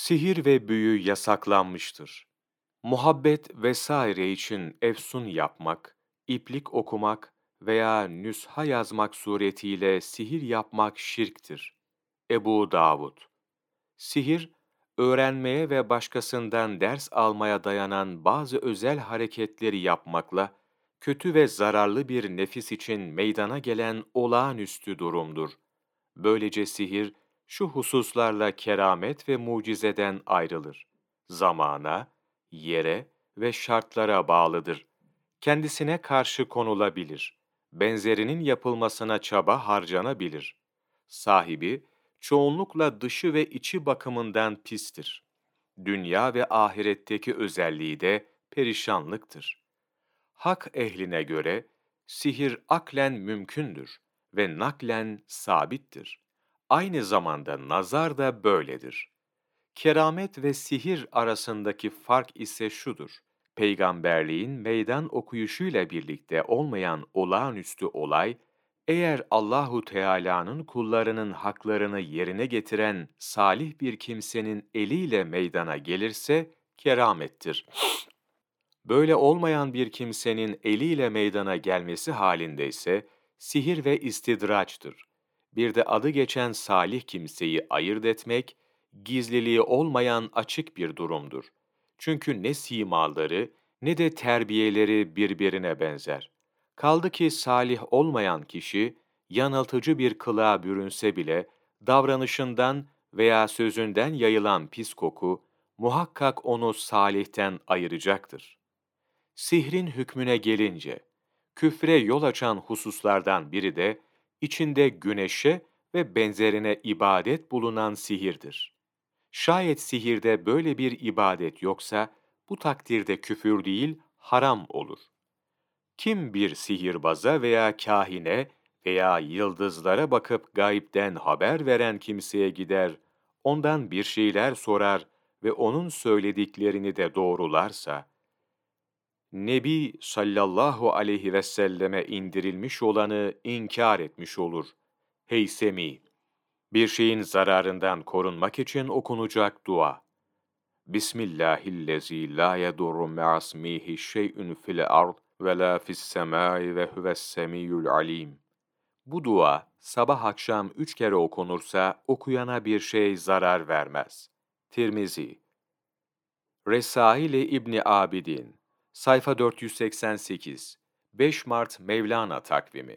Sihir ve büyü yasaklanmıştır. Muhabbet vesaire için efsun yapmak, iplik okumak veya nüsha yazmak suretiyle sihir yapmak şirktir. Ebu Davud Sihir, öğrenmeye ve başkasından ders almaya dayanan bazı özel hareketleri yapmakla, kötü ve zararlı bir nefis için meydana gelen olağanüstü durumdur. Böylece sihir, şu hususlarla keramet ve mucizeden ayrılır. Zamana, yere ve şartlara bağlıdır. Kendisine karşı konulabilir. Benzerinin yapılmasına çaba harcanabilir. Sahibi, çoğunlukla dışı ve içi bakımından pistir. Dünya ve ahiretteki özelliği de perişanlıktır. Hak ehline göre, sihir aklen mümkündür ve naklen sabittir. Aynı zamanda nazar da böyledir. Keramet ve sihir arasındaki fark ise şudur. Peygamberliğin meydan okuyuşuyla birlikte olmayan olağanüstü olay, eğer Allahu Teala'nın kullarının haklarını yerine getiren salih bir kimsenin eliyle meydana gelirse keramettir. Böyle olmayan bir kimsenin eliyle meydana gelmesi halinde ise sihir ve istidraçtır. Bir de adı geçen salih kimseyi ayırt etmek, gizliliği olmayan açık bir durumdur. Çünkü ne simaları ne de terbiyeleri birbirine benzer. Kaldı ki salih olmayan kişi, yanıltıcı bir kılığa bürünse bile, davranışından veya sözünden yayılan pis koku, muhakkak onu salihten ayıracaktır. Sihrin hükmüne gelince, küfre yol açan hususlardan biri de, içinde güneşe ve benzerine ibadet bulunan sihirdir. Şayet sihirde böyle bir ibadet yoksa, bu takdirde küfür değil, haram olur. Kim bir sihirbaza veya kahine veya yıldızlara bakıp gayipten haber veren kimseye gider, ondan bir şeyler sorar ve onun söylediklerini de doğrularsa, Nebi sallallahu aleyhi ve selleme indirilmiş olanı inkar etmiş olur. Heysemi Bir şeyin zararından korunmak için okunacak dua. Bismillahillezî lâ yedurru me'asmihi şey'ün fil ard ve lâ fissemâi ve huves-semîyul alîm. Bu dua sabah akşam üç kere okunursa okuyana bir şey zarar vermez. Tirmizi Resail-i İbni Abidin Sayfa 488 5 Mart Mevlana takvimi